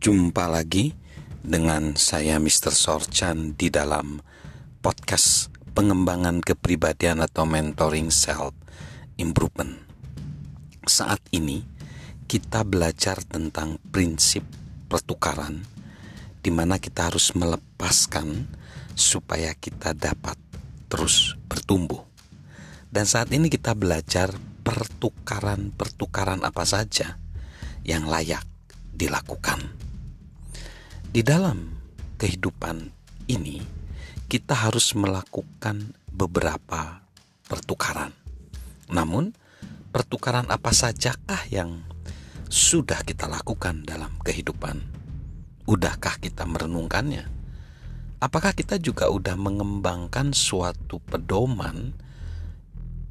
Jumpa lagi dengan saya Mr. Sorchan di dalam podcast pengembangan kepribadian atau mentoring self improvement. Saat ini kita belajar tentang prinsip pertukaran di mana kita harus melepaskan supaya kita dapat terus bertumbuh. Dan saat ini kita belajar pertukaran-pertukaran apa saja yang layak dilakukan. Di dalam kehidupan ini, kita harus melakukan beberapa pertukaran. Namun, pertukaran apa sajakah yang sudah kita lakukan dalam kehidupan? Udahkah kita merenungkannya? Apakah kita juga sudah mengembangkan suatu pedoman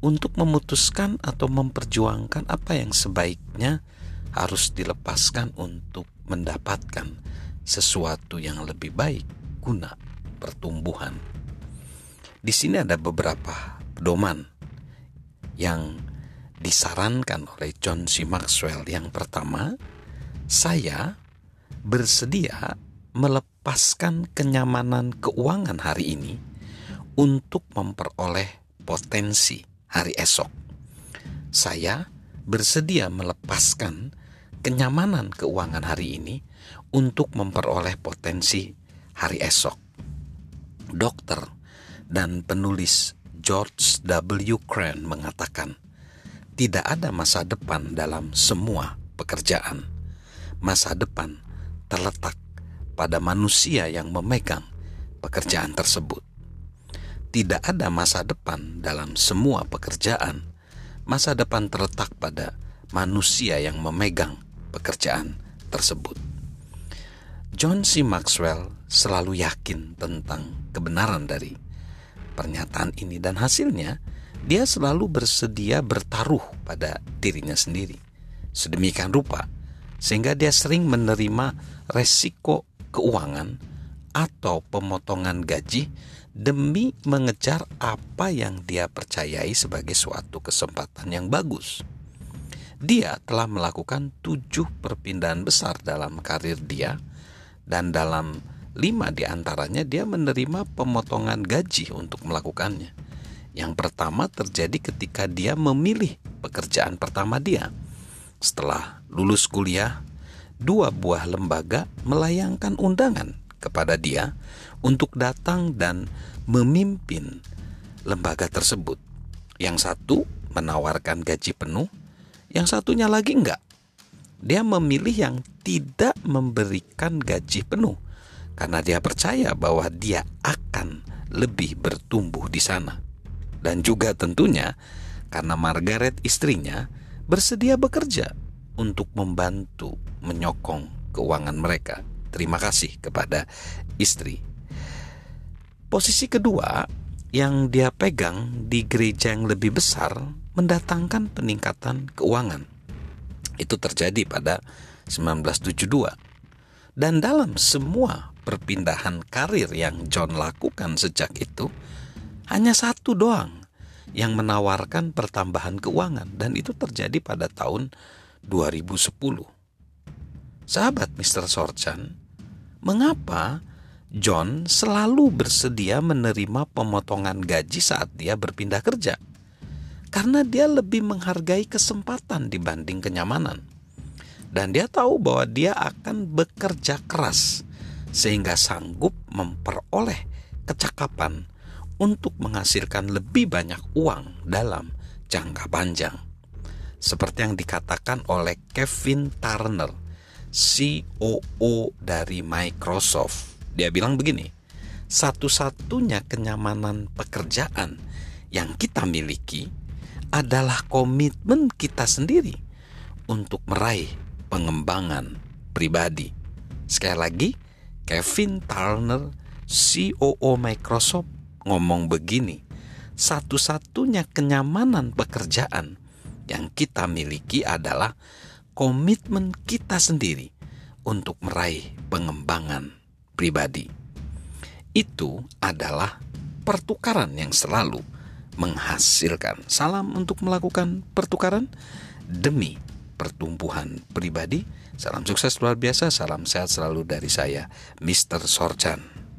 untuk memutuskan atau memperjuangkan apa yang sebaiknya harus dilepaskan untuk mendapatkan sesuatu yang lebih baik guna pertumbuhan. Di sini ada beberapa pedoman yang disarankan oleh John C. Maxwell. Yang pertama, saya bersedia melepaskan kenyamanan keuangan hari ini untuk memperoleh potensi hari esok. Saya bersedia melepaskan kenyamanan keuangan hari ini untuk memperoleh potensi hari esok. Dokter dan penulis George W. Crane mengatakan, tidak ada masa depan dalam semua pekerjaan. Masa depan terletak pada manusia yang memegang pekerjaan tersebut. Tidak ada masa depan dalam semua pekerjaan. Masa depan terletak pada manusia yang memegang pekerjaan tersebut. John C. Maxwell selalu yakin tentang kebenaran dari pernyataan ini dan hasilnya dia selalu bersedia bertaruh pada dirinya sendiri. Sedemikian rupa sehingga dia sering menerima resiko keuangan atau pemotongan gaji demi mengejar apa yang dia percayai sebagai suatu kesempatan yang bagus. Dia telah melakukan tujuh perpindahan besar dalam karir dia dan dalam lima di antaranya dia menerima pemotongan gaji untuk melakukannya. Yang pertama terjadi ketika dia memilih pekerjaan pertama dia. Setelah lulus kuliah, dua buah lembaga melayangkan undangan kepada dia untuk datang dan memimpin lembaga tersebut. Yang satu menawarkan gaji penuh, yang satunya lagi enggak dia memilih yang tidak memberikan gaji penuh karena dia percaya bahwa dia akan lebih bertumbuh di sana. Dan juga tentunya karena Margaret istrinya bersedia bekerja untuk membantu menyokong keuangan mereka. Terima kasih kepada istri. Posisi kedua yang dia pegang di gereja yang lebih besar mendatangkan peningkatan keuangan itu terjadi pada 1972. Dan dalam semua perpindahan karir yang John lakukan sejak itu, hanya satu doang yang menawarkan pertambahan keuangan dan itu terjadi pada tahun 2010. Sahabat Mr. Sorchan, mengapa John selalu bersedia menerima pemotongan gaji saat dia berpindah kerja? Karena dia lebih menghargai kesempatan dibanding kenyamanan. Dan dia tahu bahwa dia akan bekerja keras sehingga sanggup memperoleh kecakapan untuk menghasilkan lebih banyak uang dalam jangka panjang. Seperti yang dikatakan oleh Kevin Turner, COO dari Microsoft. Dia bilang begini, satu-satunya kenyamanan pekerjaan yang kita miliki adalah komitmen kita sendiri untuk meraih pengembangan pribadi. Sekali lagi, Kevin Turner, COO Microsoft, ngomong begini: satu-satunya kenyamanan pekerjaan yang kita miliki adalah komitmen kita sendiri untuk meraih pengembangan pribadi. Itu adalah pertukaran yang selalu menghasilkan. Salam untuk melakukan pertukaran demi pertumbuhan pribadi. Salam sukses luar biasa, salam sehat selalu dari saya, Mr. Sorchan.